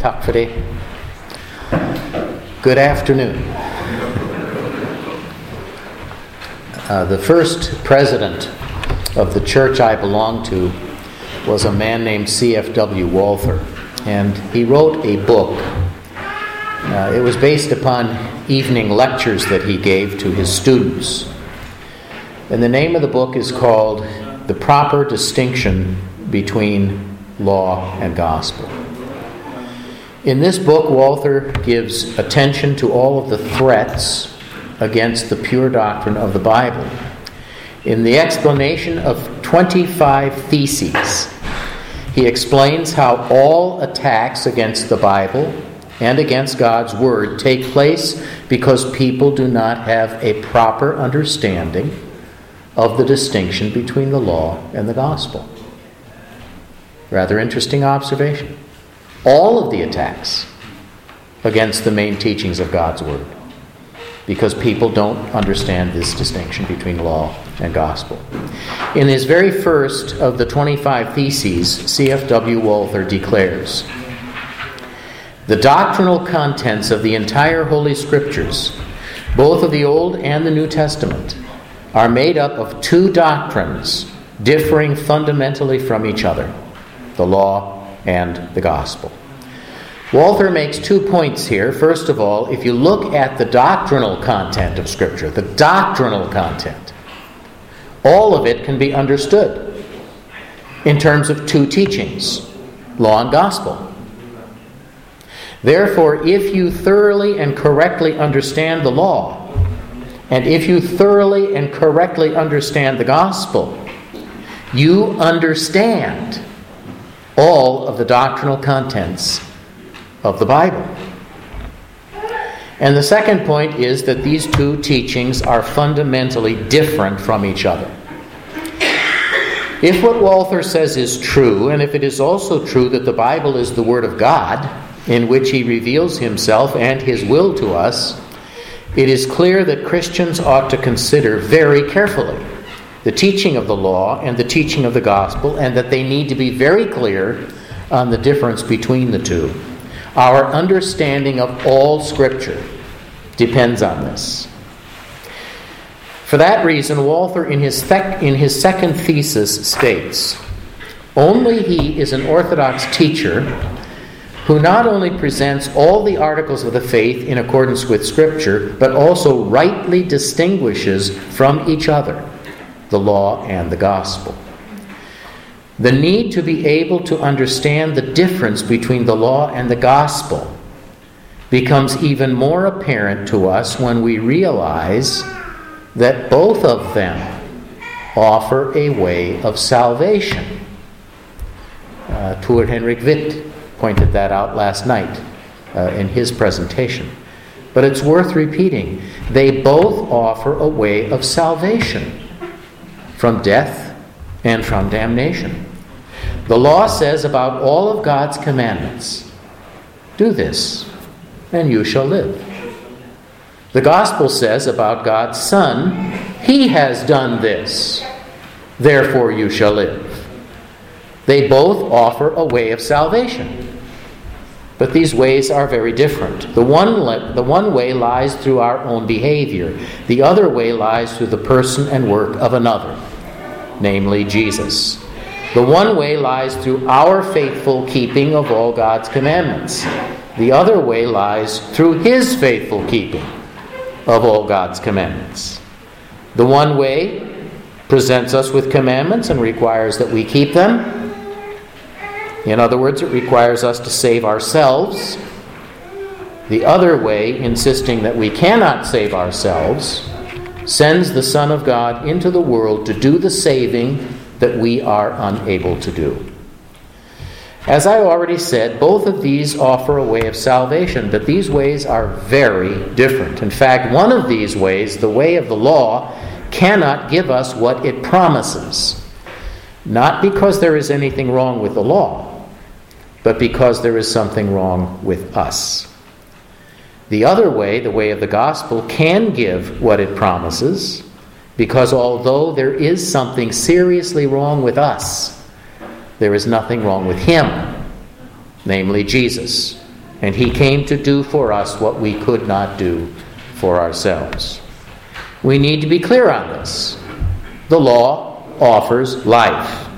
Tack för det. Good afternoon. Uh, the first president of the church I belonged to was a man named C.F.W. Walther, and he wrote a book. Uh, it was based upon evening lectures that he gave to his students. And the name of the book is called The Proper Distinction Between Law and Gospel. In this book, Walther gives attention to all of the threats against the pure doctrine of the Bible. In the explanation of 25 theses, he explains how all attacks against the Bible and against God's Word take place because people do not have a proper understanding of the distinction between the law and the gospel. Rather interesting observation. All of the attacks against the main teachings of God's Word because people don't understand this distinction between law and gospel. In his very first of the 25 Theses, C.F.W. Walther declares The doctrinal contents of the entire Holy Scriptures, both of the Old and the New Testament, are made up of two doctrines differing fundamentally from each other the law and the gospel. Walther makes two points here. First of all, if you look at the doctrinal content of Scripture, the doctrinal content, all of it can be understood in terms of two teachings law and gospel. Therefore, if you thoroughly and correctly understand the law, and if you thoroughly and correctly understand the gospel, you understand all of the doctrinal contents of the Bible. And the second point is that these two teachings are fundamentally different from each other. If what Walther says is true, and if it is also true that the Bible is the Word of God, in which He reveals Himself and His will to us, it is clear that Christians ought to consider very carefully the teaching of the law and the teaching of the gospel, and that they need to be very clear on the difference between the two. Our understanding of all Scripture depends on this. For that reason, Walther, in his, thec- in his second thesis, states Only he is an Orthodox teacher who not only presents all the articles of the faith in accordance with Scripture, but also rightly distinguishes from each other the law and the gospel. The need to be able to understand the difference between the law and the gospel becomes even more apparent to us when we realize that both of them offer a way of salvation. Uh, Tor Henrik Witt pointed that out last night uh, in his presentation. But it's worth repeating. They both offer a way of salvation from death and from damnation. The law says about all of God's commandments do this, and you shall live. The gospel says about God's Son, He has done this, therefore you shall live. They both offer a way of salvation. But these ways are very different. The one, le- the one way lies through our own behavior, the other way lies through the person and work of another, namely Jesus. The one way lies through our faithful keeping of all God's commandments. The other way lies through His faithful keeping of all God's commandments. The one way presents us with commandments and requires that we keep them. In other words, it requires us to save ourselves. The other way, insisting that we cannot save ourselves, sends the Son of God into the world to do the saving that we are unable to do. As I already said, both of these offer a way of salvation, but these ways are very different. In fact, one of these ways, the way of the law, cannot give us what it promises. Not because there is anything wrong with the law, but because there is something wrong with us. The other way, the way of the gospel, can give what it promises because although there is something seriously wrong with us, there is nothing wrong with Him, namely Jesus, and he came to do for us what we could not do for ourselves. We need to be clear on this. The law offers life.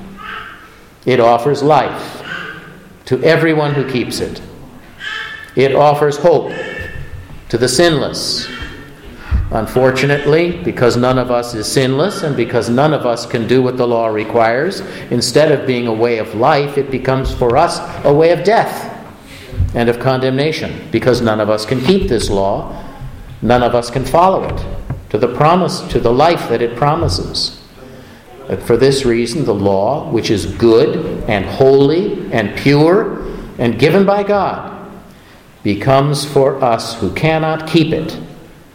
It offers life to everyone who keeps it. It offers hope to the sinless. Unfortunately, because none of us is sinless and because none of us can do what the law requires, instead of being a way of life, it becomes for us a way of death and of condemnation because none of us can keep this law, none of us can follow it to the promise to the life that it promises. For this reason the law, which is good and holy and pure and given by God, becomes for us who cannot keep it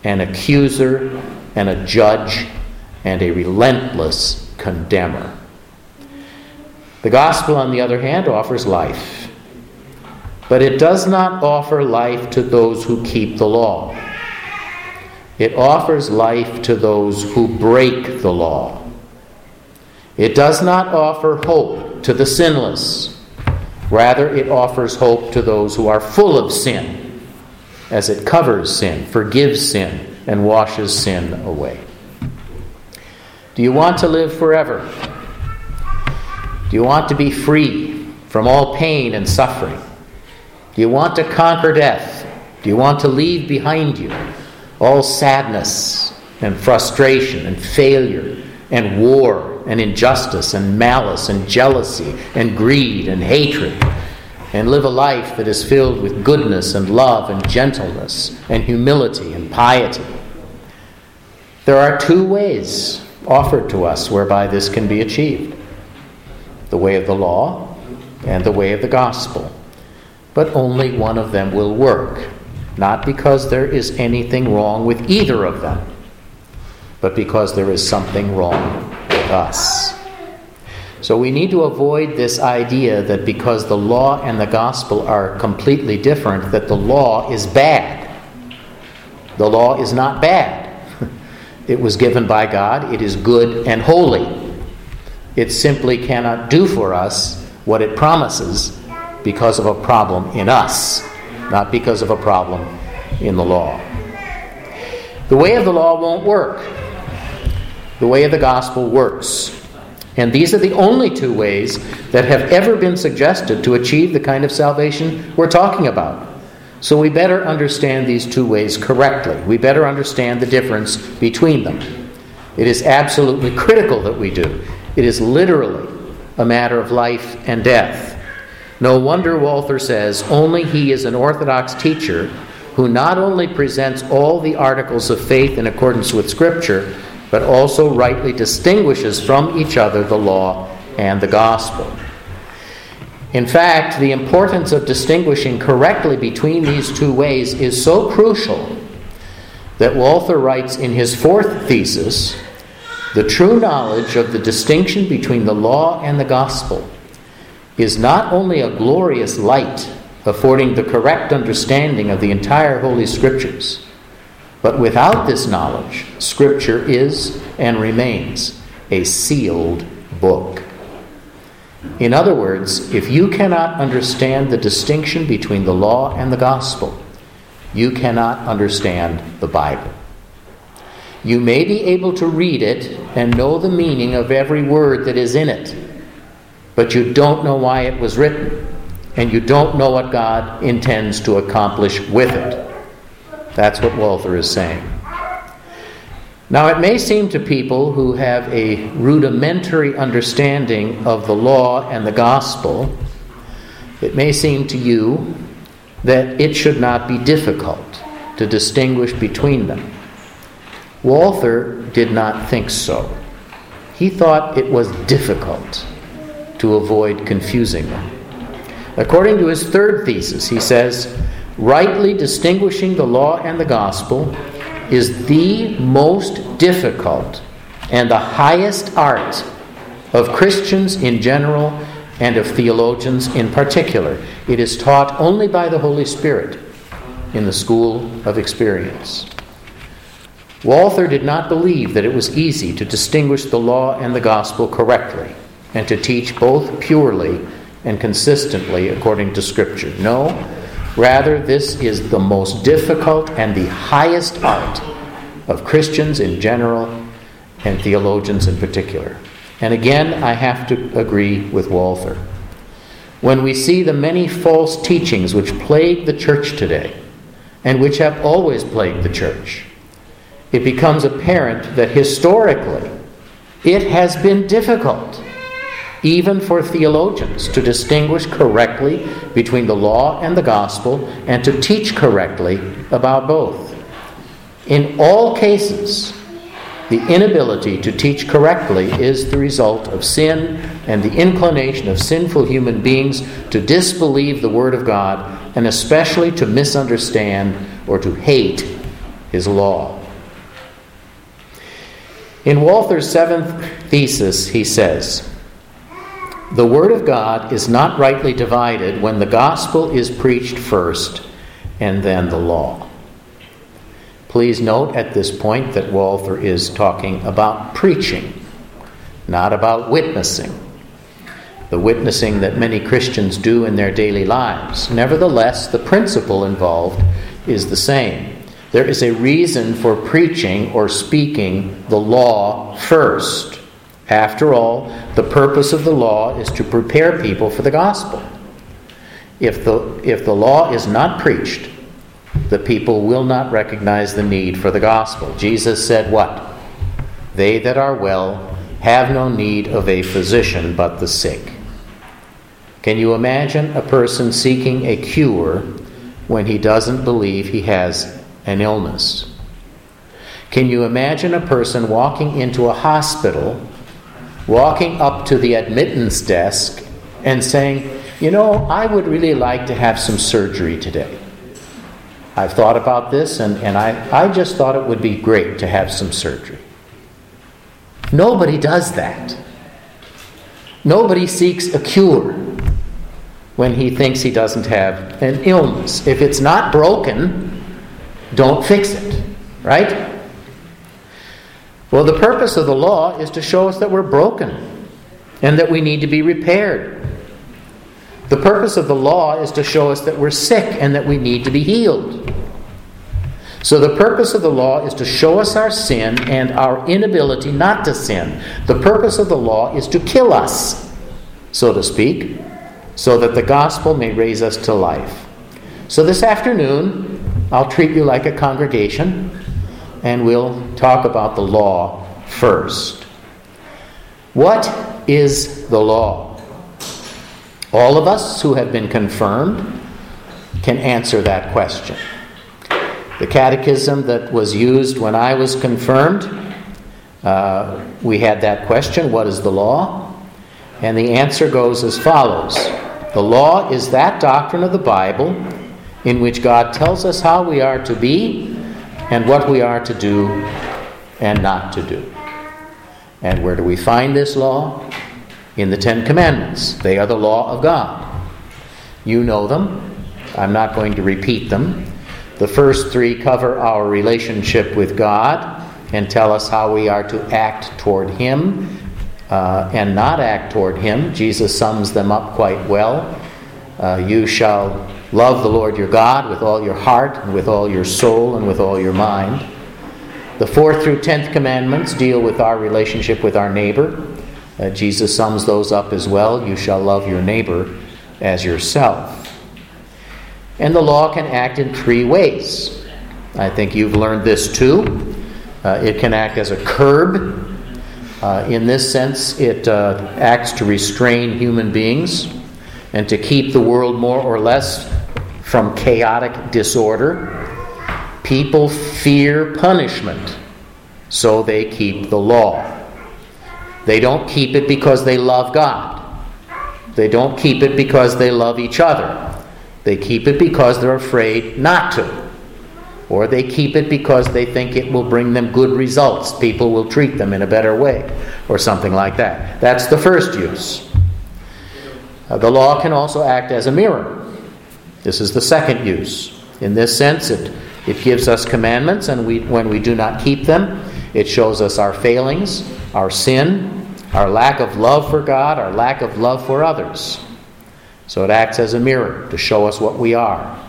an accuser and a judge and a relentless condemner. The gospel, on the other hand, offers life but it does not offer life to those who keep the law. It offers life to those who break the law. It does not offer hope to the sinless. Rather, it offers hope to those who are full of sin, as it covers sin, forgives sin, and washes sin away. Do you want to live forever? Do you want to be free from all pain and suffering? Do you want to conquer death? Do you want to leave behind you all sadness and frustration and failure and war and injustice and malice and jealousy and greed and hatred and live a life that is filled with goodness and love and gentleness and humility and piety? There are two ways offered to us whereby this can be achieved the way of the law and the way of the gospel but only one of them will work. Not because there is anything wrong with either of them, but because there is something wrong us. So we need to avoid this idea that because the law and the gospel are completely different, that the law is bad. The law is not bad. It was given by God, it is good and holy. It simply cannot do for us what it promises because of a problem in us, not because of a problem in the law. The way of the law won't work. The way of the gospel works. And these are the only two ways that have ever been suggested to achieve the kind of salvation we're talking about. So we better understand these two ways correctly. We better understand the difference between them. It is absolutely critical that we do. It is literally a matter of life and death. No wonder Walther says only he is an Orthodox teacher who not only presents all the articles of faith in accordance with Scripture, but also rightly distinguishes from each other the law and the gospel. In fact, the importance of distinguishing correctly between these two ways is so crucial that Walther writes in his fourth thesis the true knowledge of the distinction between the law and the gospel is not only a glorious light affording the correct understanding of the entire Holy Scriptures, but without this knowledge, Scripture is and remains a sealed book. In other words, if you cannot understand the distinction between the law and the gospel, you cannot understand the Bible. You may be able to read it and know the meaning of every word that is in it but you don't know why it was written, and you don't know what God intends to accomplish with it. That's what Walther is saying. Now, it may seem to people who have a rudimentary understanding of the law and the gospel, it may seem to you that it should not be difficult to distinguish between them. Walther did not think so. He thought it was difficult to avoid confusing them. According to his third thesis, he says, rightly distinguishing the law and the gospel is the most difficult and the highest art of Christians in general and of theologians in particular. It is taught only by the Holy Spirit in the school of experience. Walther did not believe that it was easy to distinguish the law and the gospel correctly and to teach both purely and consistently according to Scripture. No, Rather, this is the most difficult and the highest art of Christians in general and theologians in particular. And again, I have to agree with Walther. When we see the many false teachings which plague the church today, and which have always plagued the church, it becomes apparent that historically it has been difficult, even for theologians, to distinguish correctly between the law and the gospel and to teach correctly about both. In all cases, the inability to teach correctly is the result of sin and the inclination of sinful human beings to disbelieve the Word of God and especially to misunderstand or to hate His law. In Walther's seventh thesis, he says, The Word of God is not rightly divided when the gospel is preached first and then the law. Please note at this point that Walther is talking about preaching, not about witnessing. The witnessing that many Christians do in their daily lives. Nevertheless, the principle involved is the same. There is a reason for preaching or speaking the law first. After all, the purpose of the law is to prepare people for the gospel. If the, if the law is not preached, the people will not recognize the need for the gospel. Jesus said, What? They that are well have no need of a physician but the sick. Can you imagine a person seeking a cure when he doesn't believe he has an illness? Can you imagine a person walking into a hospital, walking up to the admittance desk, and saying, You know, I would really like to have some surgery today? I've thought about this, and, and I, I just thought it would be great to have some surgery. Nobody does that. Nobody seeks a cure when he thinks he doesn't have an illness. If it's not broken, don't fix it, right? Well, the purpose of the law is to show us that we're broken and that we need to be repaired. The purpose of the law is to show us that we're sick and that we need to be healed. So, the purpose of the law is to show us our sin and our inability not to sin. The purpose of the law is to kill us, so to speak, so that the gospel may raise us to life. So, this afternoon, I'll treat you like a congregation and we'll talk about the law first. What is the law? All of us who have been confirmed can answer that question. The catechism that was used when I was confirmed, uh, we had that question what is the law? And the answer goes as follows The law is that doctrine of the Bible in which God tells us how we are to be and what we are to do and not to do. And where do we find this law? in the Ten Commandments. They are the law of God. You know them. I'm not going to repeat them. The first three cover our relationship with God and tell us how we are to act toward Him uh, and not act toward Him. Jesus sums them up quite well. Uh, you shall love the Lord your God with all your heart and with all your soul and with all your mind. The fourth through tenth commandments deal with our relationship with our neighbor. Uh, Jesus sums those up as well. You shall love your neighbor as yourself. And the law can act in three ways. I think you've learned this too. Uh, it can act as a curb. Uh, in this sense, it uh, acts to restrain human beings and to keep the world more or less from chaotic disorder. People fear punishment, so they keep the law. They don't keep it because they love God. They don't keep it because they love each other. They keep it because they're afraid not to. Or they keep it because they think it will bring them good results. People will treat them in a better way, or something like that. That's the first use. Uh, the law can also act as a mirror. This is the second use. In this sense, it, it gives us commandments, and we, when we do not keep them, it shows us our failings, our sin, our lack of love for God, our lack of love for others. So it acts as a mirror to show us what we are.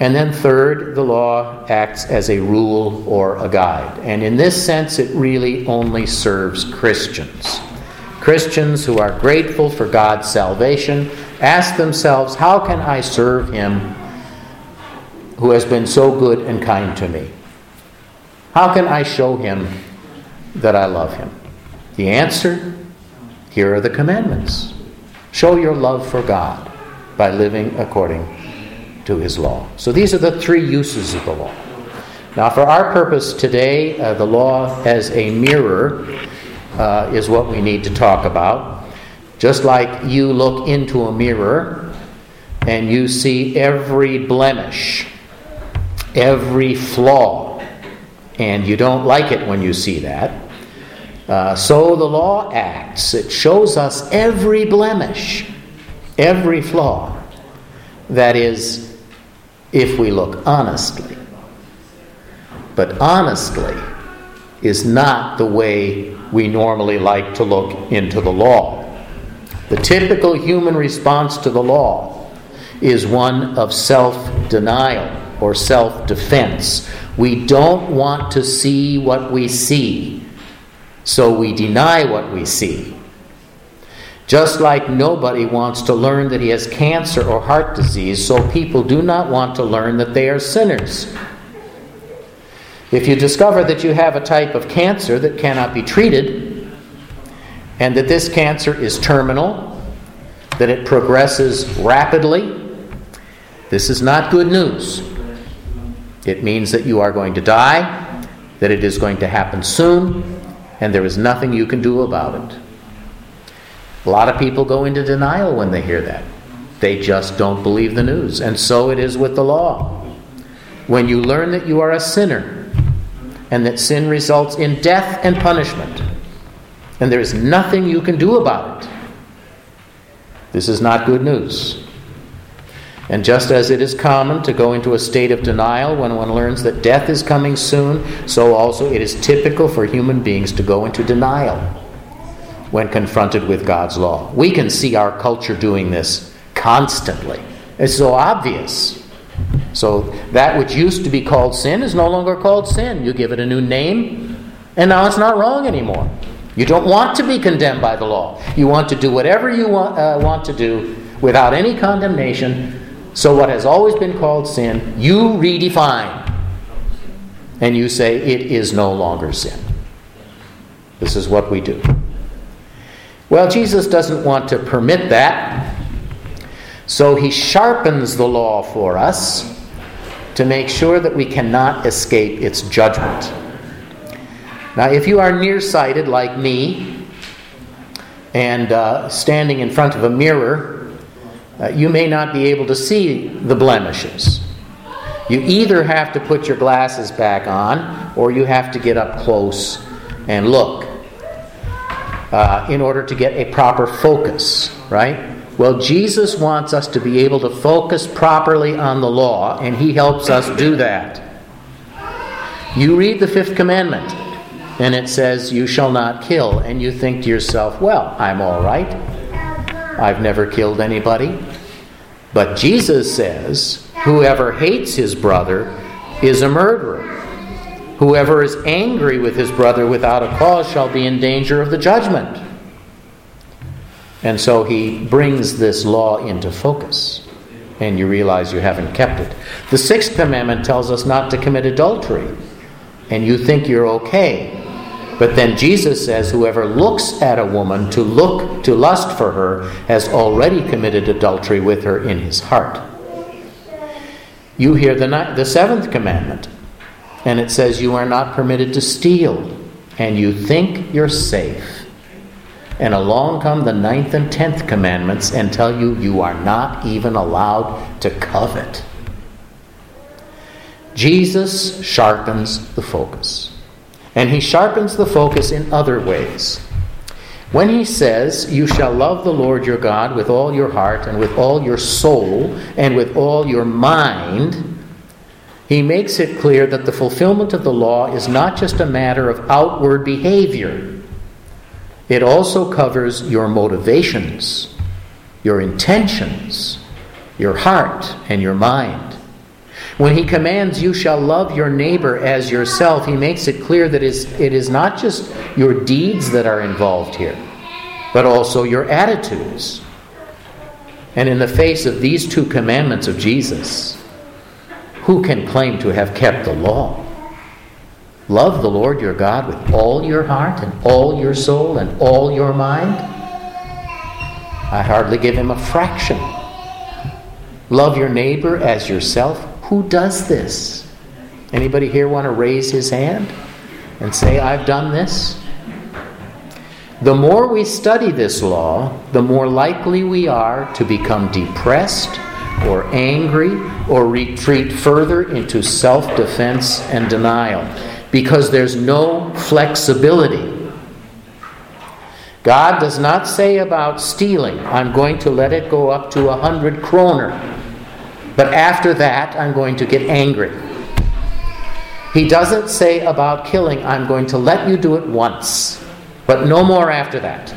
And then, third, the law acts as a rule or a guide. And in this sense, it really only serves Christians. Christians who are grateful for God's salvation ask themselves, How can I serve Him who has been so good and kind to me? How can I show Him that I love Him? The answer here are the commandments. Show your love for God by living according to His law. So these are the three uses of the law. Now, for our purpose today, uh, the law as a mirror uh, is what we need to talk about. Just like you look into a mirror and you see every blemish, every flaw, and you don't like it when you see that. Uh, so the law acts. It shows us every blemish, every flaw. That is, if we look honestly. But honestly is not the way we normally like to look into the law. The typical human response to the law is one of self denial or self defense. We don't want to see what we see so we deny what we see. Just like nobody wants to learn that he has cancer or heart disease, so people do not want to learn that they are sinners. If you discover that you have a type of cancer that cannot be treated, and that this cancer is terminal, that it progresses rapidly, this is not good news. It means that you are going to die, that it is going to happen soon, and there is nothing you can do about it. A lot of people go into denial when they hear that. They just don't believe the news. And so it is with the law. When you learn that you are a sinner and that sin results in death and punishment, and there is nothing you can do about it, this is not good news. And just as it is common to go into a state of denial when one learns that death is coming soon, so also it is typical for human beings to go into denial when confronted with God's law. We can see our culture doing this constantly. It's so obvious. So that which used to be called sin is no longer called sin. You give it a new name, and now it's not wrong anymore. You don't want to be condemned by the law. You want to do whatever you want, uh, want to do without any condemnation so, what has always been called sin, you redefine. And you say it is no longer sin. This is what we do. Well, Jesus doesn't want to permit that. So, he sharpens the law for us to make sure that we cannot escape its judgment. Now, if you are nearsighted like me and uh, standing in front of a mirror, uh, you may not be able to see the blemishes. You either have to put your glasses back on or you have to get up close and look uh, in order to get a proper focus, right? Well, Jesus wants us to be able to focus properly on the law, and He helps us do that. You read the fifth commandment, and it says, You shall not kill, and you think to yourself, Well, I'm all right. I've never killed anybody. But Jesus says, Whoever hates his brother is a murderer. Whoever is angry with his brother without a cause shall be in danger of the judgment. And so he brings this law into focus, and you realize you haven't kept it. The sixth commandment tells us not to commit adultery, and you think you're okay. But then Jesus says, Whoever looks at a woman to look to lust for her has already committed adultery with her in his heart. You hear the, the seventh commandment, and it says, You are not permitted to steal, and you think you're safe. And along come the ninth and tenth commandments and tell you you are not even allowed to covet. Jesus sharpens the focus. And he sharpens the focus in other ways. When he says, You shall love the Lord your God with all your heart, and with all your soul, and with all your mind, he makes it clear that the fulfillment of the law is not just a matter of outward behavior, it also covers your motivations, your intentions, your heart, and your mind. When he commands, You shall love your neighbor as yourself, he makes it clear that it is not just your deeds that are involved here, but also your attitudes. And in the face of these two commandments of Jesus, who can claim to have kept the law? Love the Lord your God with all your heart and all your soul and all your mind. I hardly give him a fraction. Love your neighbor as yourself. Who does this? Anybody here want to raise his hand and say, I've done this? The more we study this law, the more likely we are to become depressed or angry or retreat further into self defense and denial because there's no flexibility. God does not say about stealing, I'm going to let it go up to a hundred kroner, but after that I'm going to get angry. He doesn't say about killing, I'm going to let you do it once. But no more after that.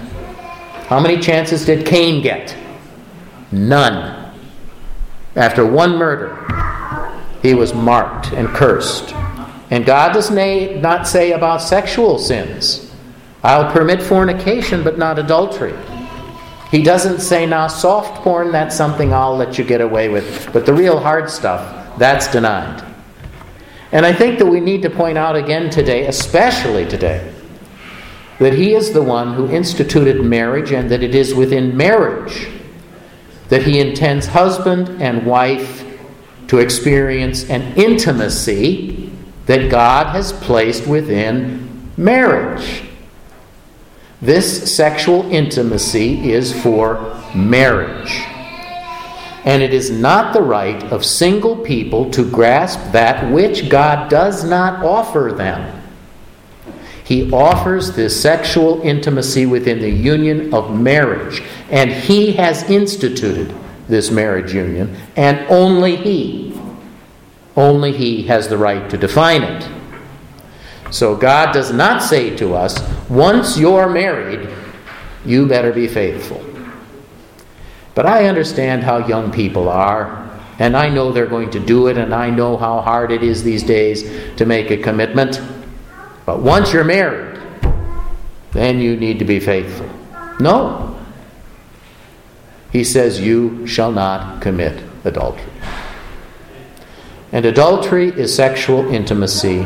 How many chances did Cain get? None. After one murder, he was marked and cursed. And God does not say about sexual sins, I'll permit fornication, but not adultery. He doesn't say, now, soft porn, that's something I'll let you get away with, but the real hard stuff, that's denied. And I think that we need to point out again today, especially today, that he is the one who instituted marriage and that it is within marriage that he intends husband and wife to experience an intimacy that God has placed within marriage. This sexual intimacy is for marriage. And it is not the right of single people to grasp that which God does not offer them. He offers this sexual intimacy within the union of marriage. And He has instituted this marriage union, and only He, only He has the right to define it. So God does not say to us, once you're married, you better be faithful. But I understand how young people are, and I know they're going to do it, and I know how hard it is these days to make a commitment. But once you're married, then you need to be faithful. No. He says, You shall not commit adultery. And adultery is sexual intimacy,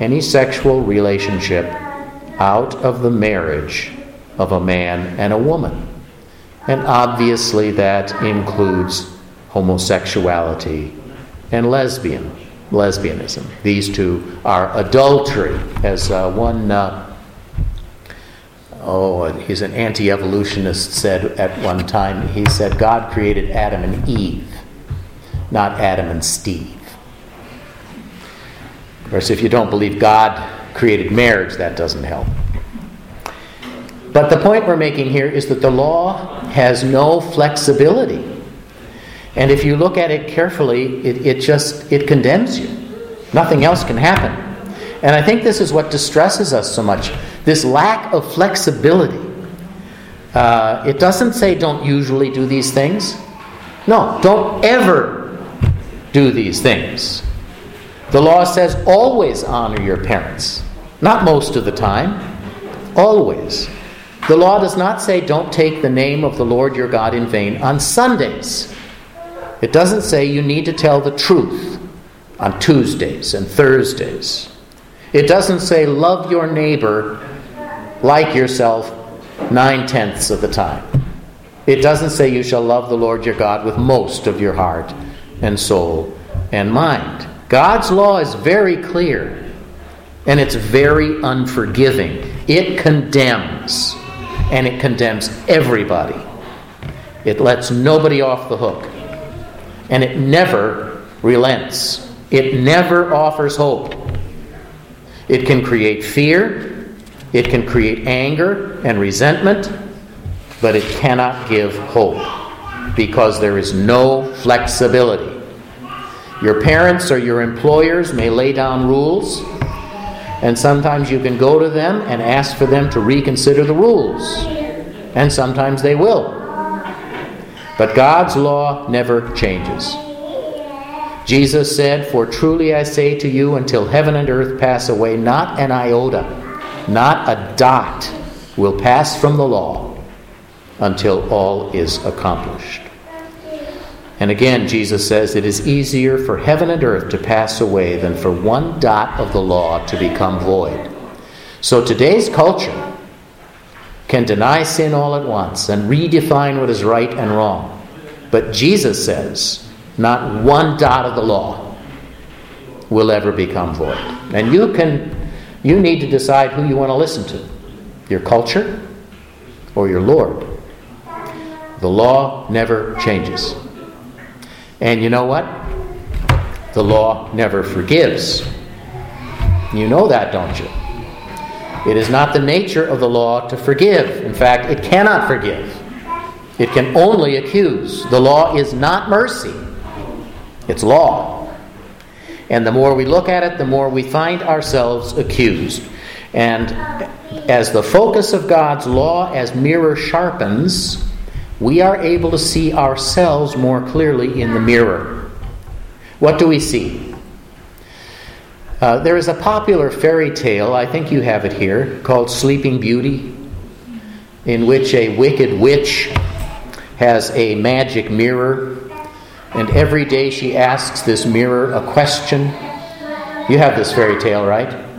any sexual relationship out of the marriage of a man and a woman. And obviously, that includes homosexuality and lesbian lesbianism. These two are adultery, as uh, one, uh, oh, he's an anti evolutionist, said at one time. He said, God created Adam and Eve, not Adam and Steve. Course, if you don't believe God created marriage, that doesn't help. But the point we're making here is that the law has no flexibility. And if you look at it carefully, it, it just it condemns you. Nothing else can happen. And I think this is what distresses us so much this lack of flexibility. Uh, it doesn't say don't usually do these things. No, don't ever do these things. The law says always honor your parents. Not most of the time, always. The law does not say don't take the name of the Lord your God in vain on Sundays. It doesn't say you need to tell the truth on Tuesdays and Thursdays. It doesn't say love your neighbor like yourself nine tenths of the time. It doesn't say you shall love the Lord your God with most of your heart and soul and mind. God's law is very clear and it's very unforgiving. It condemns, and it condemns everybody. It lets nobody off the hook and it never relents. It never offers hope. It can create fear, it can create anger and resentment, but it cannot give hope because there is no flexibility. Your parents or your employers may lay down rules, and sometimes you can go to them and ask for them to reconsider the rules, and sometimes they will. But God's law never changes. Jesus said, For truly I say to you, until heaven and earth pass away, not an iota, not a dot will pass from the law until all is accomplished. And again, Jesus says, It is easier for heaven and earth to pass away than for one dot of the law to become void. So today's culture can deny sin all at once and redefine what is right and wrong. But Jesus says, not one dot of the law will ever become void. And you can you need to decide who you want to listen to. Your culture or your Lord. The law never changes. And you know what? The law never forgives. You know that, don't you? It is not the nature of the law to forgive. In fact, it cannot forgive. It can only accuse. The law is not mercy, it's law. And the more we look at it, the more we find ourselves accused. And as the focus of God's law as mirror sharpens, we are able to see ourselves more clearly in the mirror. What do we see? Uh, there is a popular fairy tale, I think you have it here, called Sleeping Beauty, in which a wicked witch has a magic mirror, and every day she asks this mirror a question. You have this fairy tale, right?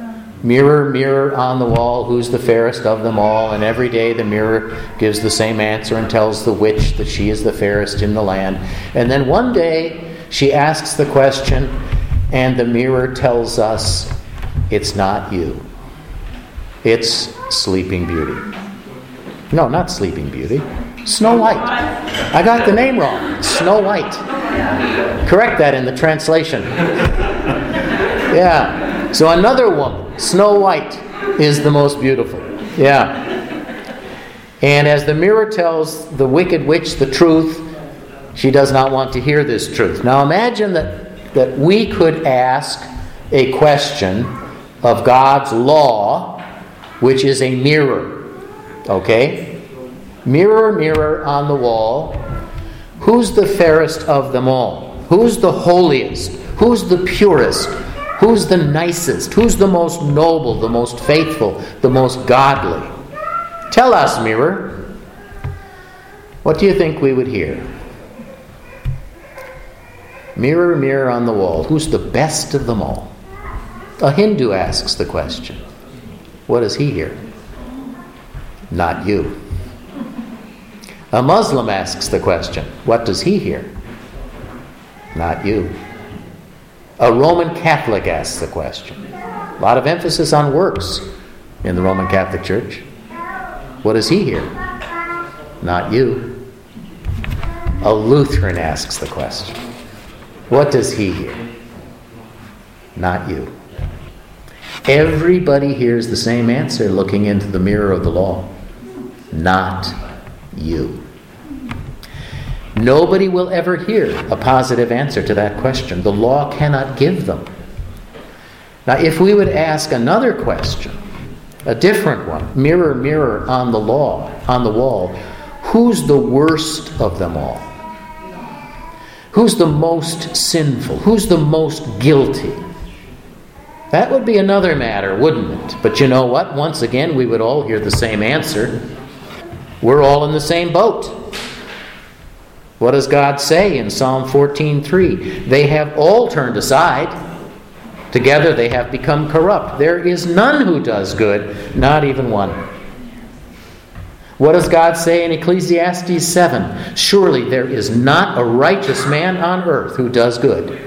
Mirror, mirror on the wall, who's the fairest of them all? And every day the mirror gives the same answer and tells the witch that she is the fairest in the land. And then one day she asks the question, and the mirror tells us it's not you, it's Sleeping Beauty. No, not Sleeping Beauty. Snow White. I got the name wrong. Snow White. Correct that in the translation. Yeah. So another woman, Snow White, is the most beautiful. Yeah. And as the mirror tells the wicked witch the truth, she does not want to hear this truth. Now imagine that, that we could ask a question of God's law, which is a mirror. Okay? Mirror, mirror on the wall, who's the fairest of them all? Who's the holiest? Who's the purest? Who's the nicest? Who's the most noble, the most faithful, the most godly? Tell us, mirror. What do you think we would hear? Mirror, mirror on the wall, who's the best of them all? A Hindu asks the question. What does he hear? Not you. A Muslim asks the question. What does he hear? Not you. A Roman Catholic asks the question. A lot of emphasis on works in the Roman Catholic Church. What does he hear? Not you. A Lutheran asks the question. What does he hear? Not you. Everybody hears the same answer looking into the mirror of the law. Not you. Nobody will ever hear a positive answer to that question. The law cannot give them. Now, if we would ask another question, a different one, mirror, mirror on the law, on the wall, who's the worst of them all? Who's the most sinful? Who's the most guilty? That would be another matter, wouldn't it? But you know what? Once again, we would all hear the same answer. We're all in the same boat. What does God say in Psalm 14:3? They have all turned aside. Together they have become corrupt. There is none who does good, not even one. What does God say in Ecclesiastes 7? Surely there is not a righteous man on earth who does good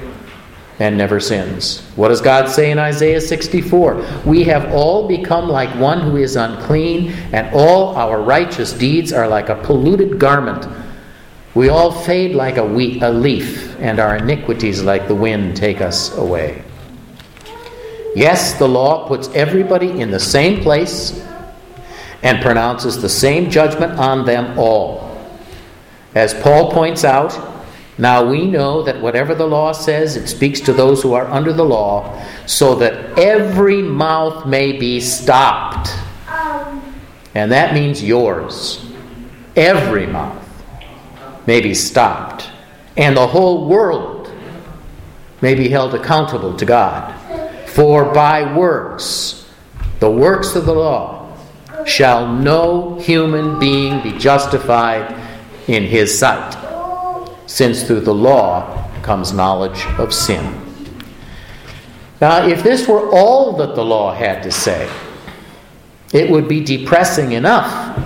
and never sins. What does God say in Isaiah 64? We have all become like one who is unclean, and all our righteous deeds are like a polluted garment. We all fade like a, wheat, a leaf, and our iniquities, like the wind, take us away. Yes, the law puts everybody in the same place and pronounces the same judgment on them all. As Paul points out, now we know that whatever the law says, it speaks to those who are under the law, so that every mouth may be stopped. Um. And that means yours. Every mouth may be stopped, and the whole world may be held accountable to God. For by works, the works of the law, shall no human being be justified in his sight, since through the law comes knowledge of sin. Now, if this were all that the law had to say, it would be depressing enough.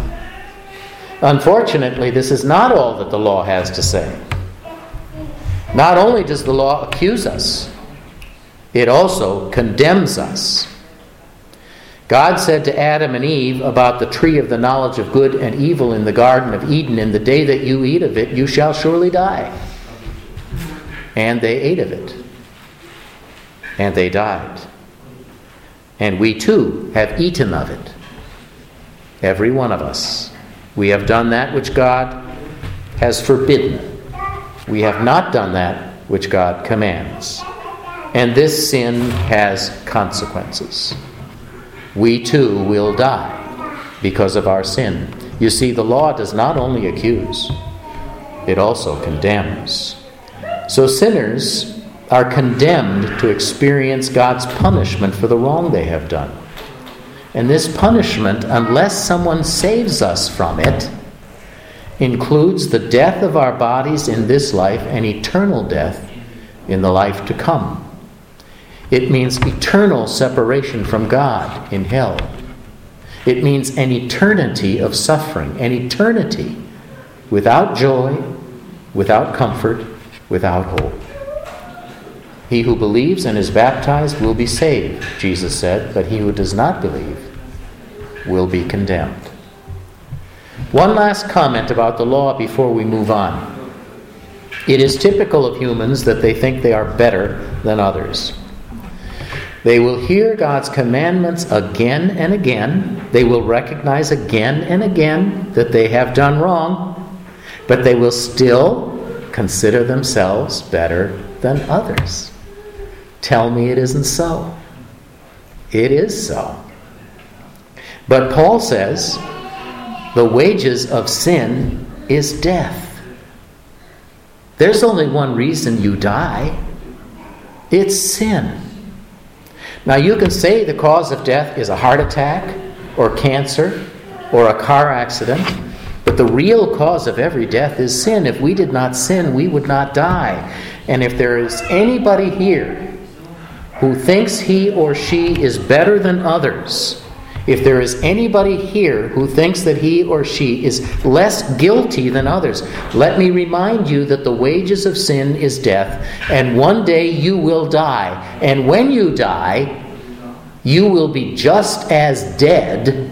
Unfortunately, this is not all that the law has to say. Not only does the law accuse us, it also condemns us. God said to Adam and Eve about the tree of the knowledge of good and evil in the Garden of Eden In the day that you eat of it, you shall surely die. And they ate of it. And they died. And we too have eaten of it. Every one of us. We have done that which God has forbidden. We have not done that which God commands. And this sin has consequences. We too will die because of our sin. You see, the law does not only accuse, it also condemns. So sinners are condemned to experience God's punishment for the wrong they have done. And this punishment, unless someone saves us from it, includes the death of our bodies in this life and eternal death in the life to come. It means eternal separation from God in hell. It means an eternity of suffering, an eternity without joy, without comfort, without hope. He who believes and is baptized will be saved, Jesus said, but he who does not believe will be condemned. One last comment about the law before we move on. It is typical of humans that they think they are better than others. They will hear God's commandments again and again. They will recognize again and again that they have done wrong, but they will still consider themselves better than others. Tell me it isn't so. It is so. But Paul says the wages of sin is death. There's only one reason you die it's sin. Now, you can say the cause of death is a heart attack or cancer or a car accident, but the real cause of every death is sin. If we did not sin, we would not die. And if there is anybody here who thinks he or she is better than others, if there is anybody here who thinks that he or she is less guilty than others, let me remind you that the wages of sin is death, and one day you will die. And when you die, you will be just as dead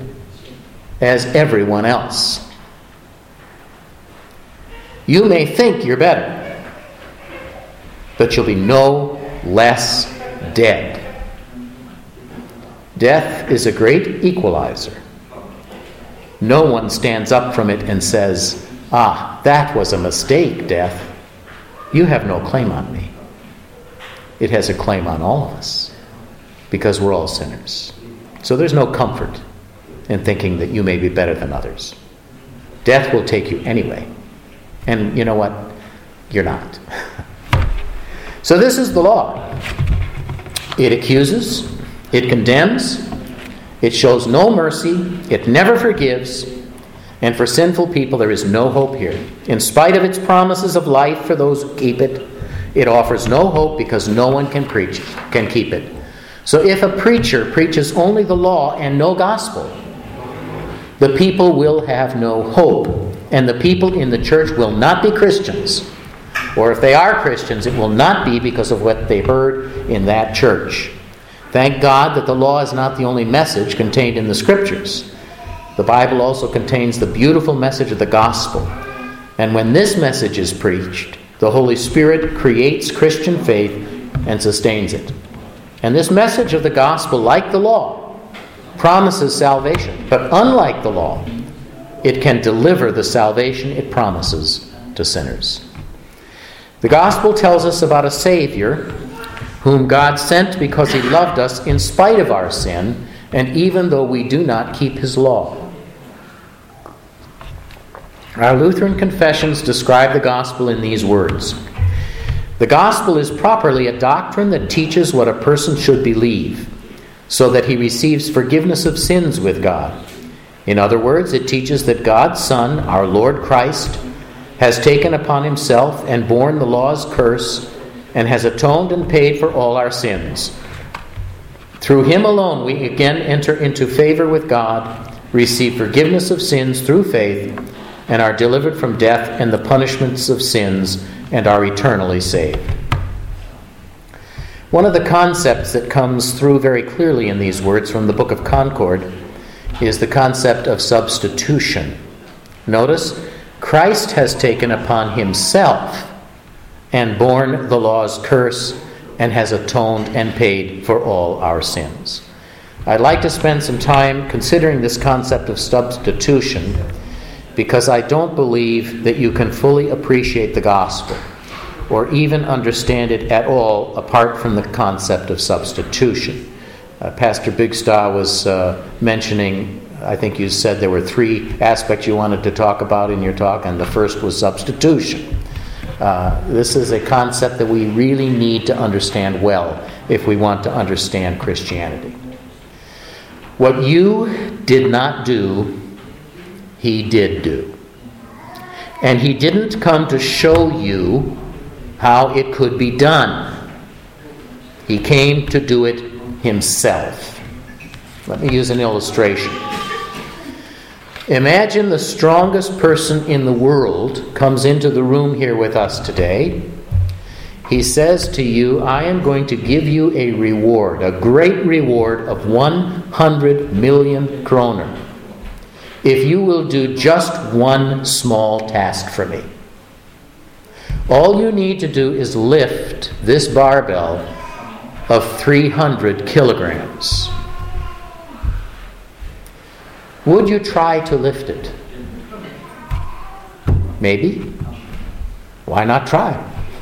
as everyone else. You may think you're better, but you'll be no less dead. Death is a great equalizer. No one stands up from it and says, Ah, that was a mistake, death. You have no claim on me. It has a claim on all of us because we're all sinners. So there's no comfort in thinking that you may be better than others. Death will take you anyway. And you know what? You're not. so this is the law it accuses, it condemns, it shows no mercy, it never forgives, and for sinful people there is no hope here. In spite of its promises of life for those who keep it, it offers no hope because no one can preach can keep it. So if a preacher preaches only the law and no gospel, the people will have no hope, and the people in the church will not be Christians. Or if they are Christians, it will not be because of what they heard in that church. Thank God that the law is not the only message contained in the Scriptures. The Bible also contains the beautiful message of the gospel. And when this message is preached, the Holy Spirit creates Christian faith and sustains it. And this message of the gospel, like the law, promises salvation. But unlike the law, it can deliver the salvation it promises to sinners. The gospel tells us about a Savior whom God sent because he loved us in spite of our sin, and even though we do not keep his law. Our Lutheran confessions describe the gospel in these words The gospel is properly a doctrine that teaches what a person should believe so that he receives forgiveness of sins with God. In other words, it teaches that God's Son, our Lord Christ, has taken upon himself and borne the law's curse and has atoned and paid for all our sins. Through him alone, we again enter into favor with God, receive forgiveness of sins through faith, and are delivered from death and the punishments of sins and are eternally saved. One of the concepts that comes through very clearly in these words from the Book of Concord is the concept of substitution. Notice, Christ has taken upon himself and borne the law's curse and has atoned and paid for all our sins. I'd like to spend some time considering this concept of substitution because I don't believe that you can fully appreciate the gospel or even understand it at all apart from the concept of substitution. Uh, Pastor Bigstaw was uh, mentioning, I think you said there were three aspects you wanted to talk about in your talk, and the first was substitution. Uh, this is a concept that we really need to understand well if we want to understand Christianity. What you did not do, he did do. And he didn't come to show you how it could be done. He came to do it himself. Let me use an illustration. Imagine the strongest person in the world comes into the room here with us today. He says to you, I am going to give you a reward, a great reward of 100 million kroner if you will do just one small task for me. All you need to do is lift this barbell of 300 kilograms. Would you try to lift it? Maybe. Why not try?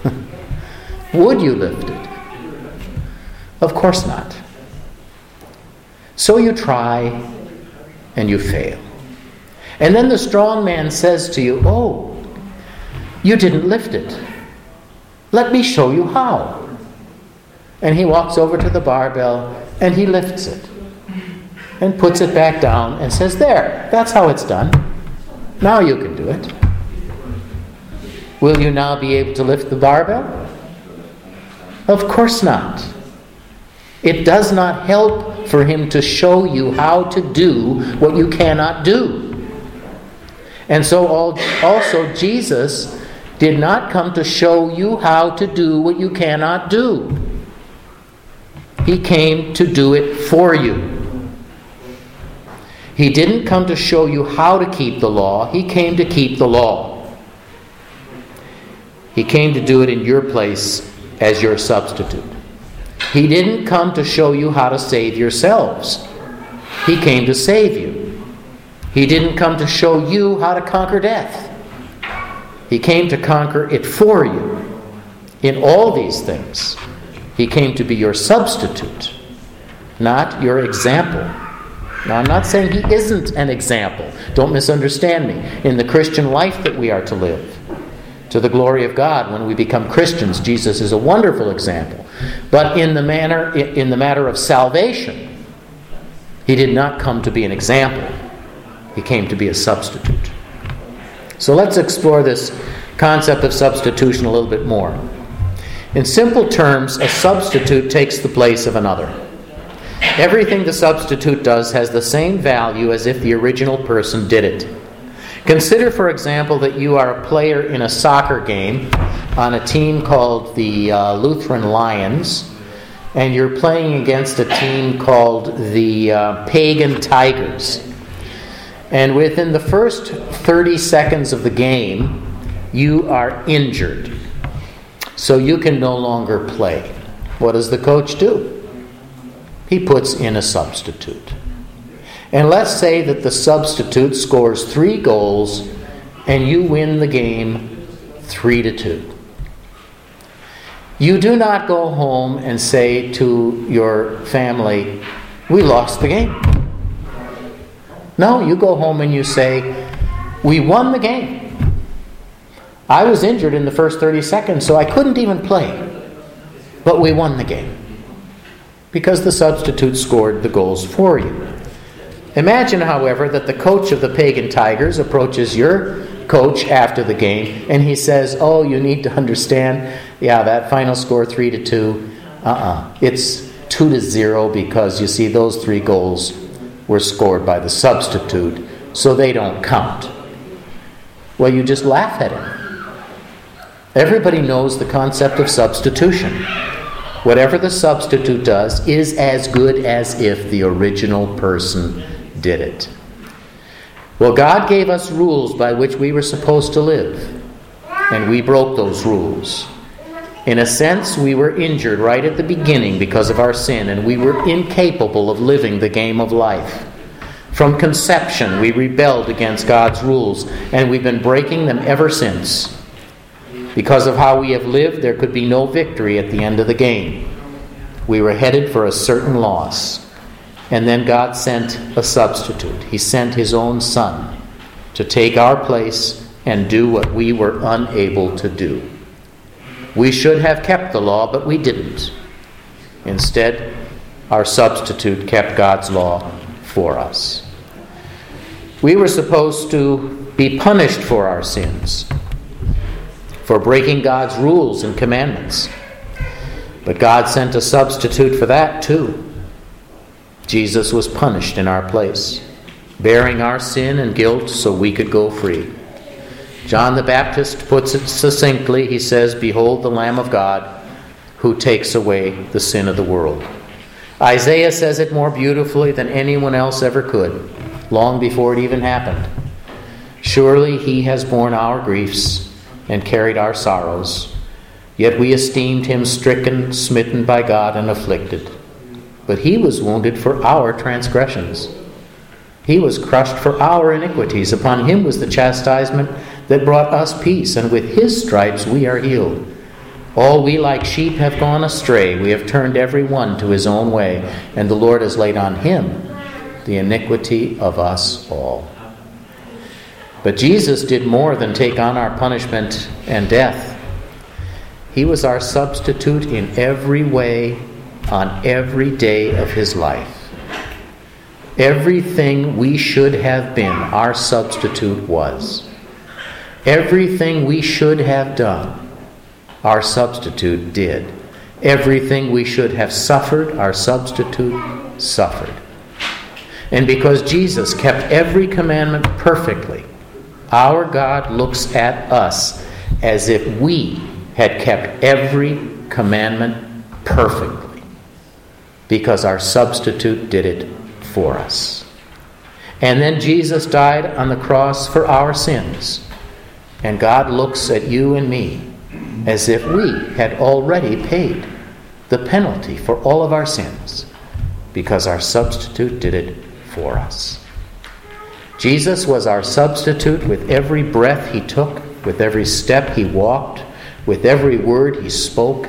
Would you lift it? Of course not. So you try and you fail. And then the strong man says to you, Oh, you didn't lift it. Let me show you how. And he walks over to the barbell and he lifts it and puts it back down and says, There, that's how it's done. Now you can do it. Will you now be able to lift the barbell? Of course not. It does not help for him to show you how to do what you cannot do. And so, also, Jesus did not come to show you how to do what you cannot do, He came to do it for you. He didn't come to show you how to keep the law, He came to keep the law. He came to do it in your place as your substitute. He didn't come to show you how to save yourselves, He came to save you. He didn't come to show you how to conquer death. He came to conquer it for you. In all these things, He came to be your substitute, not your example. Now, I'm not saying He isn't an example. Don't misunderstand me. In the Christian life that we are to live, to the glory of God, when we become Christians, Jesus is a wonderful example. But in the manner, in the matter of salvation, He did not come to be an example. He came to be a substitute. So let's explore this concept of substitution a little bit more. In simple terms, a substitute takes the place of another. Everything the substitute does has the same value as if the original person did it. Consider, for example, that you are a player in a soccer game on a team called the uh, Lutheran Lions, and you're playing against a team called the uh, Pagan Tigers. And within the first 30 seconds of the game, you are injured. So you can no longer play. What does the coach do? He puts in a substitute. And let's say that the substitute scores three goals and you win the game three to two. You do not go home and say to your family, We lost the game. No, you go home and you say, We won the game. I was injured in the first 30 seconds, so I couldn't even play. But we won the game because the substitute scored the goals for you. Imagine, however, that the coach of the Pagan Tigers approaches your coach after the game and he says, Oh, you need to understand, yeah, that final score 3 to 2, uh uh-uh. uh, it's 2 to 0 because you see, those three goals were scored by the substitute, so they don't count. Well, you just laugh at him. Everybody knows the concept of substitution. Whatever the substitute does is as good as if the original person did it. Well, God gave us rules by which we were supposed to live, and we broke those rules. In a sense, we were injured right at the beginning because of our sin, and we were incapable of living the game of life. From conception, we rebelled against God's rules, and we've been breaking them ever since. Because of how we have lived, there could be no victory at the end of the game. We were headed for a certain loss. And then God sent a substitute. He sent His own Son to take our place and do what we were unable to do. We should have kept the law, but we didn't. Instead, our substitute kept God's law for us. We were supposed to be punished for our sins for breaking God's rules and commandments. But God sent a substitute for that too. Jesus was punished in our place, bearing our sin and guilt so we could go free. John the Baptist puts it succinctly. He says, Behold the Lamb of God who takes away the sin of the world. Isaiah says it more beautifully than anyone else ever could, long before it even happened. Surely he has borne our griefs and carried our sorrows. Yet we esteemed him stricken, smitten by God, and afflicted. But he was wounded for our transgressions. He was crushed for our iniquities. Upon him was the chastisement that brought us peace, and with his stripes we are healed. All we like sheep have gone astray. We have turned every one to his own way, and the Lord has laid on him the iniquity of us all. But Jesus did more than take on our punishment and death. He was our substitute in every way on every day of his life. Everything we should have been, our substitute was. Everything we should have done, our substitute did. Everything we should have suffered, our substitute suffered. And because Jesus kept every commandment perfectly, our God looks at us as if we had kept every commandment perfectly because our substitute did it for us. And then Jesus died on the cross for our sins. And God looks at you and me as if we had already paid the penalty for all of our sins because our substitute did it for us. Jesus was our substitute with every breath he took, with every step he walked, with every word he spoke,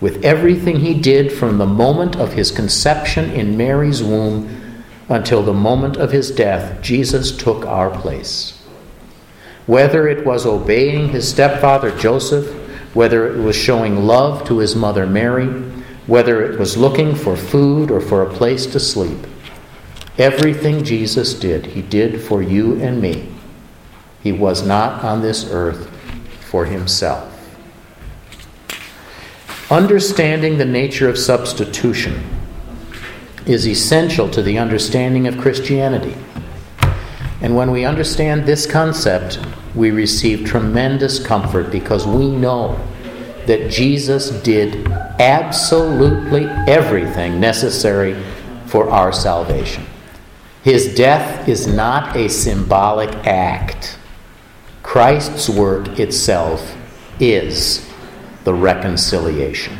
with everything he did from the moment of his conception in Mary's womb until the moment of his death. Jesus took our place. Whether it was obeying his stepfather Joseph, whether it was showing love to his mother Mary, whether it was looking for food or for a place to sleep, Everything Jesus did, he did for you and me. He was not on this earth for himself. Understanding the nature of substitution is essential to the understanding of Christianity. And when we understand this concept, we receive tremendous comfort because we know that Jesus did absolutely everything necessary for our salvation. His death is not a symbolic act. Christ's work itself is the reconciliation.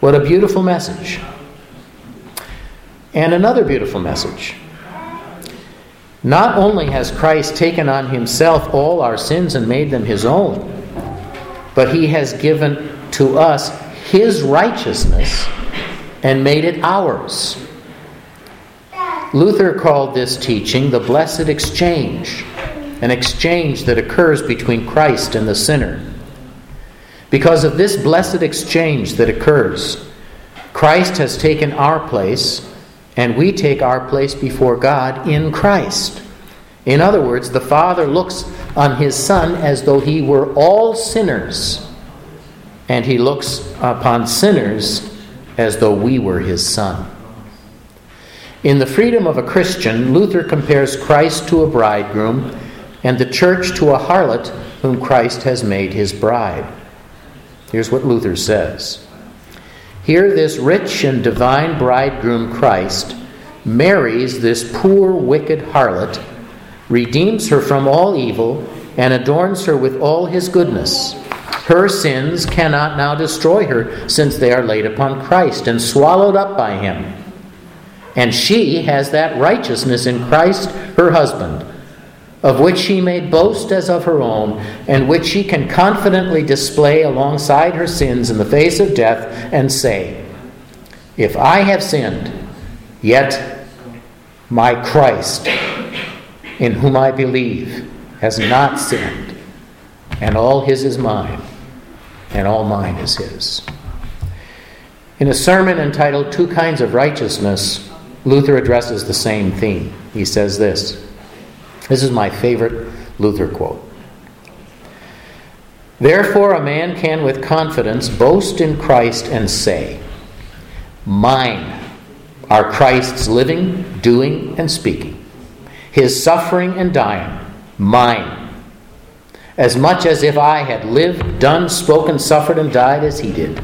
What a beautiful message. And another beautiful message. Not only has Christ taken on himself all our sins and made them his own, but he has given to us his righteousness and made it ours. Luther called this teaching the blessed exchange, an exchange that occurs between Christ and the sinner. Because of this blessed exchange that occurs, Christ has taken our place, and we take our place before God in Christ. In other words, the Father looks on his Son as though he were all sinners, and he looks upon sinners as though we were his Son. In The Freedom of a Christian, Luther compares Christ to a bridegroom and the church to a harlot whom Christ has made his bride. Here's what Luther says Here, this rich and divine bridegroom Christ marries this poor, wicked harlot redeems her from all evil, and adorns her with all his goodness. Her sins cannot now destroy her, since they are laid upon Christ and swallowed up by him. And she has that righteousness in Christ, her husband, of which she may boast as of her own, and which she can confidently display alongside her sins in the face of death, and say, If I have sinned, yet my Christ in whom I believe, has not sinned, and all his is mine, and all mine is his. In a sermon entitled Two Kinds of Righteousness, Luther addresses the same theme. He says this This is my favorite Luther quote. Therefore, a man can with confidence boast in Christ and say, Mine are Christ's living, doing, and speaking his suffering and dying, mine, as much as if I had lived, done, spoken, suffered, and died as he did.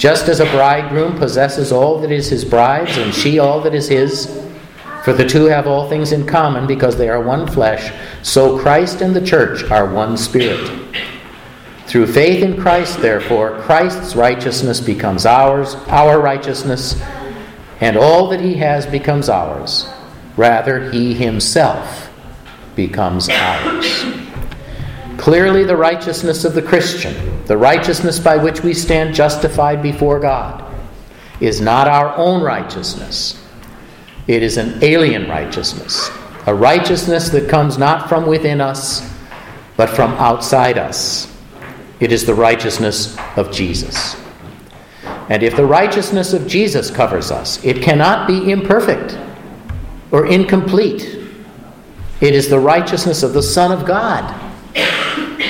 Just as a bridegroom possesses all that is his bride's, and she all that is his, for the two have all things in common because they are one flesh, so Christ and the church are one spirit. Through faith in Christ, therefore, Christ's righteousness becomes ours, our righteousness, and all that he has becomes ours. Rather, he himself becomes ours. Clearly, the righteousness of the Christian, the righteousness by which we stand justified before God, is not our own righteousness. It is an alien righteousness, a righteousness that comes not from within us, but from outside us. It is the righteousness of Jesus. And if the righteousness of Jesus covers us, it cannot be imperfect or incomplete. It is the righteousness of the Son of God.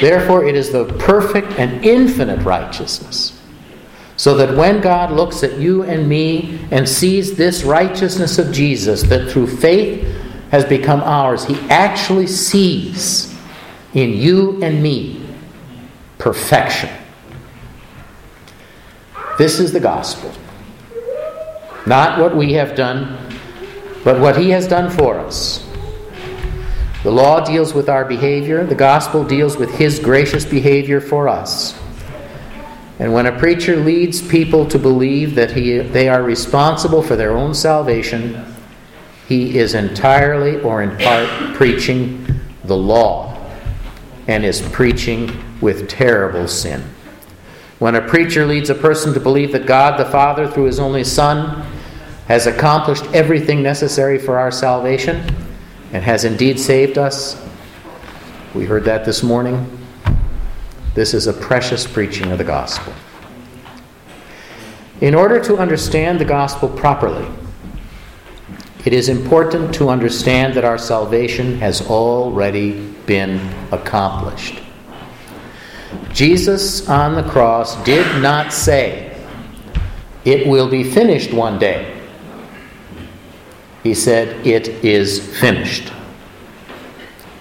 Therefore, it is the perfect and infinite righteousness. So that when God looks at you and me and sees this righteousness of Jesus that through faith has become ours, he actually sees in you and me perfection. This is the gospel. Not what we have done, but what He has done for us. The law deals with our behavior, the gospel deals with His gracious behavior for us. And when a preacher leads people to believe that he, they are responsible for their own salvation, he is entirely or in part preaching the law and is preaching with terrible sin. When a preacher leads a person to believe that God the Father, through his only Son, has accomplished everything necessary for our salvation and has indeed saved us. We heard that this morning. This is a precious preaching of the gospel. In order to understand the gospel properly, it is important to understand that our salvation has already been accomplished. Jesus on the cross did not say, It will be finished one day. He said, It is finished.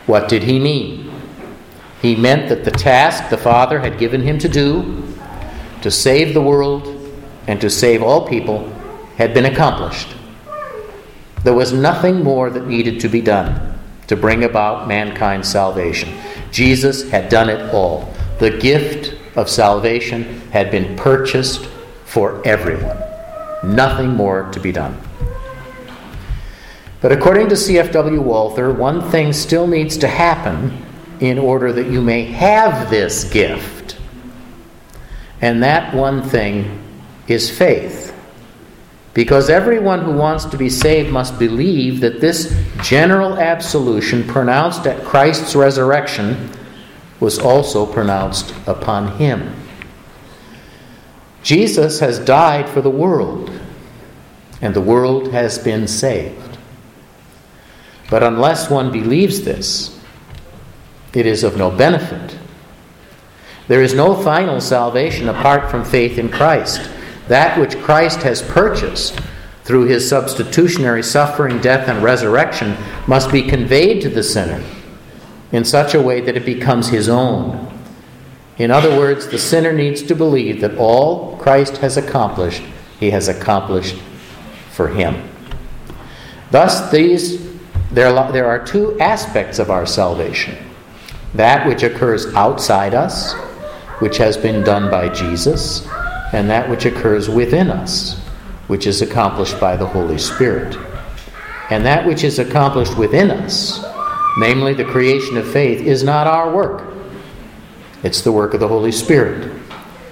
What did he mean? He meant that the task the Father had given him to do, to save the world and to save all people, had been accomplished. There was nothing more that needed to be done to bring about mankind's salvation. Jesus had done it all. The gift of salvation had been purchased for everyone. Nothing more to be done. But according to C.F.W. Walther, one thing still needs to happen in order that you may have this gift. And that one thing is faith. Because everyone who wants to be saved must believe that this general absolution pronounced at Christ's resurrection was also pronounced upon him. Jesus has died for the world, and the world has been saved. But unless one believes this, it is of no benefit. There is no final salvation apart from faith in Christ. That which Christ has purchased through his substitutionary suffering, death, and resurrection must be conveyed to the sinner in such a way that it becomes his own. In other words, the sinner needs to believe that all Christ has accomplished, he has accomplished for him. Thus, these, there, there are two aspects of our salvation that which occurs outside us, which has been done by Jesus, and that which occurs within us, which is accomplished by the Holy Spirit. And that which is accomplished within us, namely the creation of faith, is not our work. It's the work of the Holy Spirit.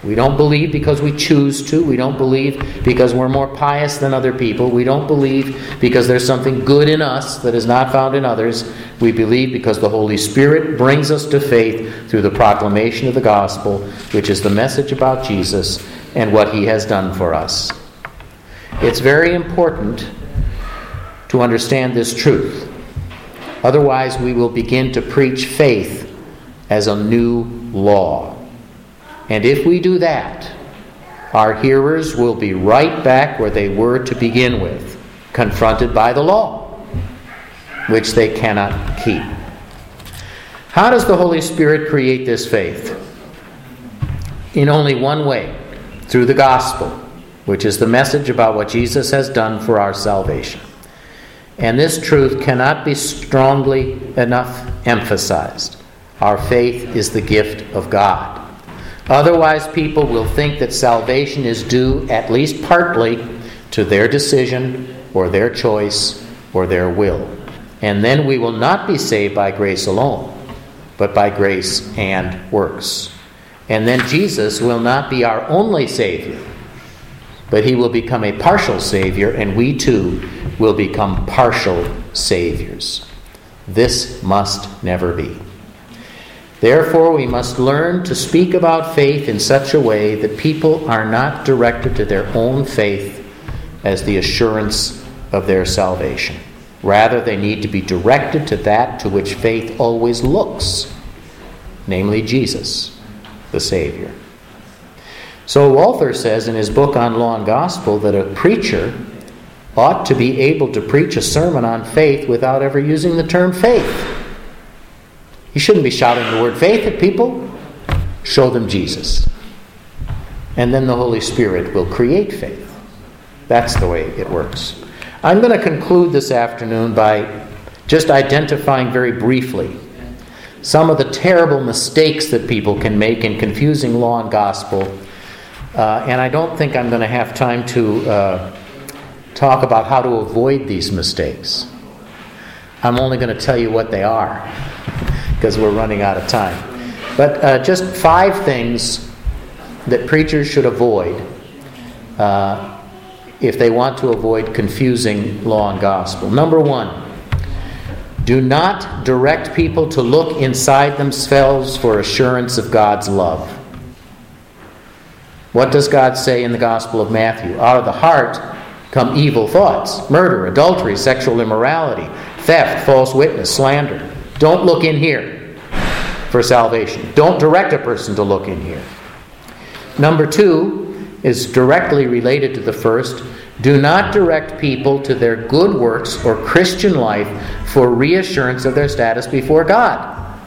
We don't believe because we choose to. We don't believe because we're more pious than other people. We don't believe because there's something good in us that is not found in others. We believe because the Holy Spirit brings us to faith through the proclamation of the gospel, which is the message about Jesus and what he has done for us. It's very important to understand this truth. Otherwise, we will begin to preach faith as a new law. And if we do that, our hearers will be right back where they were to begin with, confronted by the law, which they cannot keep. How does the Holy Spirit create this faith? In only one way through the gospel, which is the message about what Jesus has done for our salvation. And this truth cannot be strongly enough emphasized. Our faith is the gift of God. Otherwise, people will think that salvation is due, at least partly, to their decision or their choice or their will. And then we will not be saved by grace alone, but by grace and works. And then Jesus will not be our only Savior, but He will become a partial Savior, and we too will become partial Saviors. This must never be. Therefore, we must learn to speak about faith in such a way that people are not directed to their own faith as the assurance of their salvation. Rather, they need to be directed to that to which faith always looks, namely Jesus, the Savior. So, Walther says in his book on Law and Gospel that a preacher ought to be able to preach a sermon on faith without ever using the term faith. You shouldn't be shouting the word faith at people. Show them Jesus. And then the Holy Spirit will create faith. That's the way it works. I'm going to conclude this afternoon by just identifying very briefly some of the terrible mistakes that people can make in confusing law and gospel. Uh, and I don't think I'm going to have time to uh, talk about how to avoid these mistakes. I'm only going to tell you what they are because we're running out of time. But uh, just five things that preachers should avoid uh, if they want to avoid confusing law and gospel. Number one, do not direct people to look inside themselves for assurance of God's love. What does God say in the Gospel of Matthew? Out of the heart come evil thoughts murder, adultery, sexual immorality, theft, false witness, slander. Don't look in here for salvation. Don't direct a person to look in here. Number two is directly related to the first. Do not direct people to their good works or Christian life for reassurance of their status before God.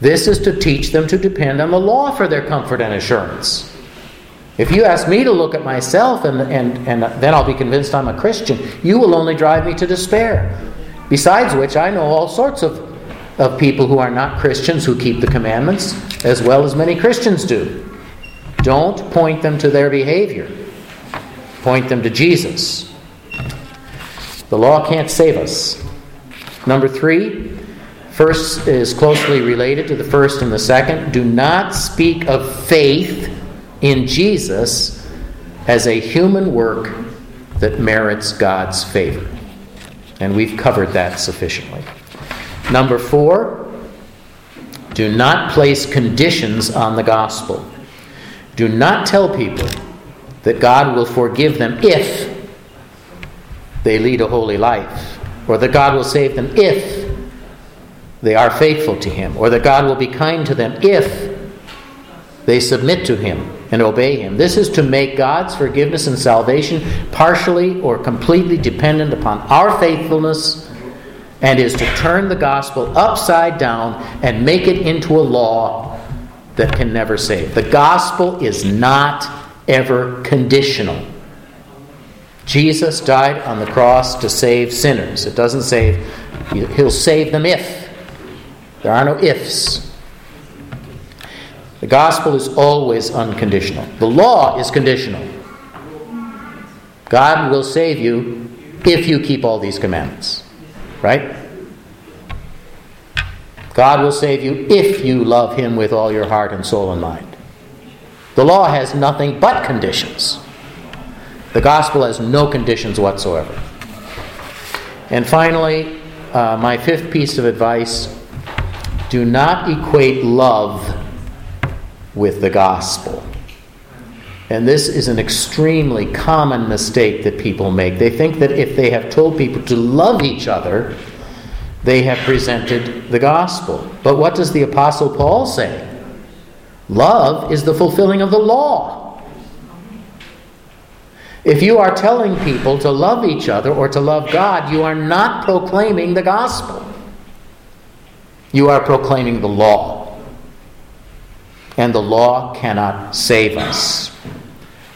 This is to teach them to depend on the law for their comfort and assurance. If you ask me to look at myself and, and, and then I'll be convinced I'm a Christian, you will only drive me to despair. Besides which, I know all sorts of, of people who are not Christians who keep the commandments, as well as many Christians do. Don't point them to their behavior, point them to Jesus. The law can't save us. Number three, first is closely related to the first and the second. Do not speak of faith in Jesus as a human work that merits God's favor. And we've covered that sufficiently. Number four, do not place conditions on the gospel. Do not tell people that God will forgive them if they lead a holy life, or that God will save them if they are faithful to Him, or that God will be kind to them if they submit to Him and obey Him. This is to make God's forgiveness and salvation partially or completely dependent upon our faithfulness and is to turn the gospel upside down and make it into a law that can never save. The gospel is not ever conditional. Jesus died on the cross to save sinners. It doesn't save, he'll save them if. There are no ifs. The gospel is always unconditional. The law is conditional. God will save you if you keep all these commandments. Right? God will save you if you love Him with all your heart and soul and mind. The law has nothing but conditions. The gospel has no conditions whatsoever. And finally, uh, my fifth piece of advice do not equate love with the gospel. And this is an extremely common mistake that people make. They think that if they have told people to love each other, they have presented the gospel. But what does the Apostle Paul say? Love is the fulfilling of the law. If you are telling people to love each other or to love God, you are not proclaiming the gospel. You are proclaiming the law. And the law cannot save us.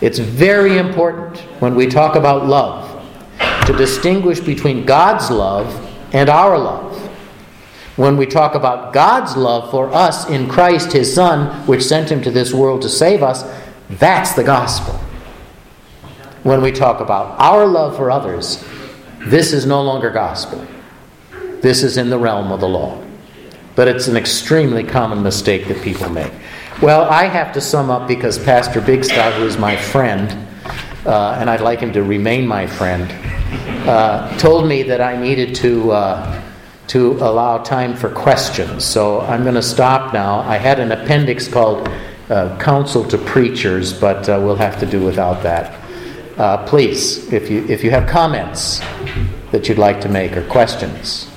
It's very important when we talk about love to distinguish between God's love and our love. When we talk about God's love for us in Christ, His Son, which sent Him to this world to save us, that's the gospel. When we talk about our love for others, this is no longer gospel. This is in the realm of the law. But it's an extremely common mistake that people make. Well, I have to sum up because Pastor Bigstad, who is my friend, uh, and I'd like him to remain my friend, uh, told me that I needed to. Uh, to allow time for questions. So I'm going to stop now. I had an appendix called uh, Counsel to Preachers, but uh, we'll have to do without that. Uh, please, if you, if you have comments that you'd like to make or questions.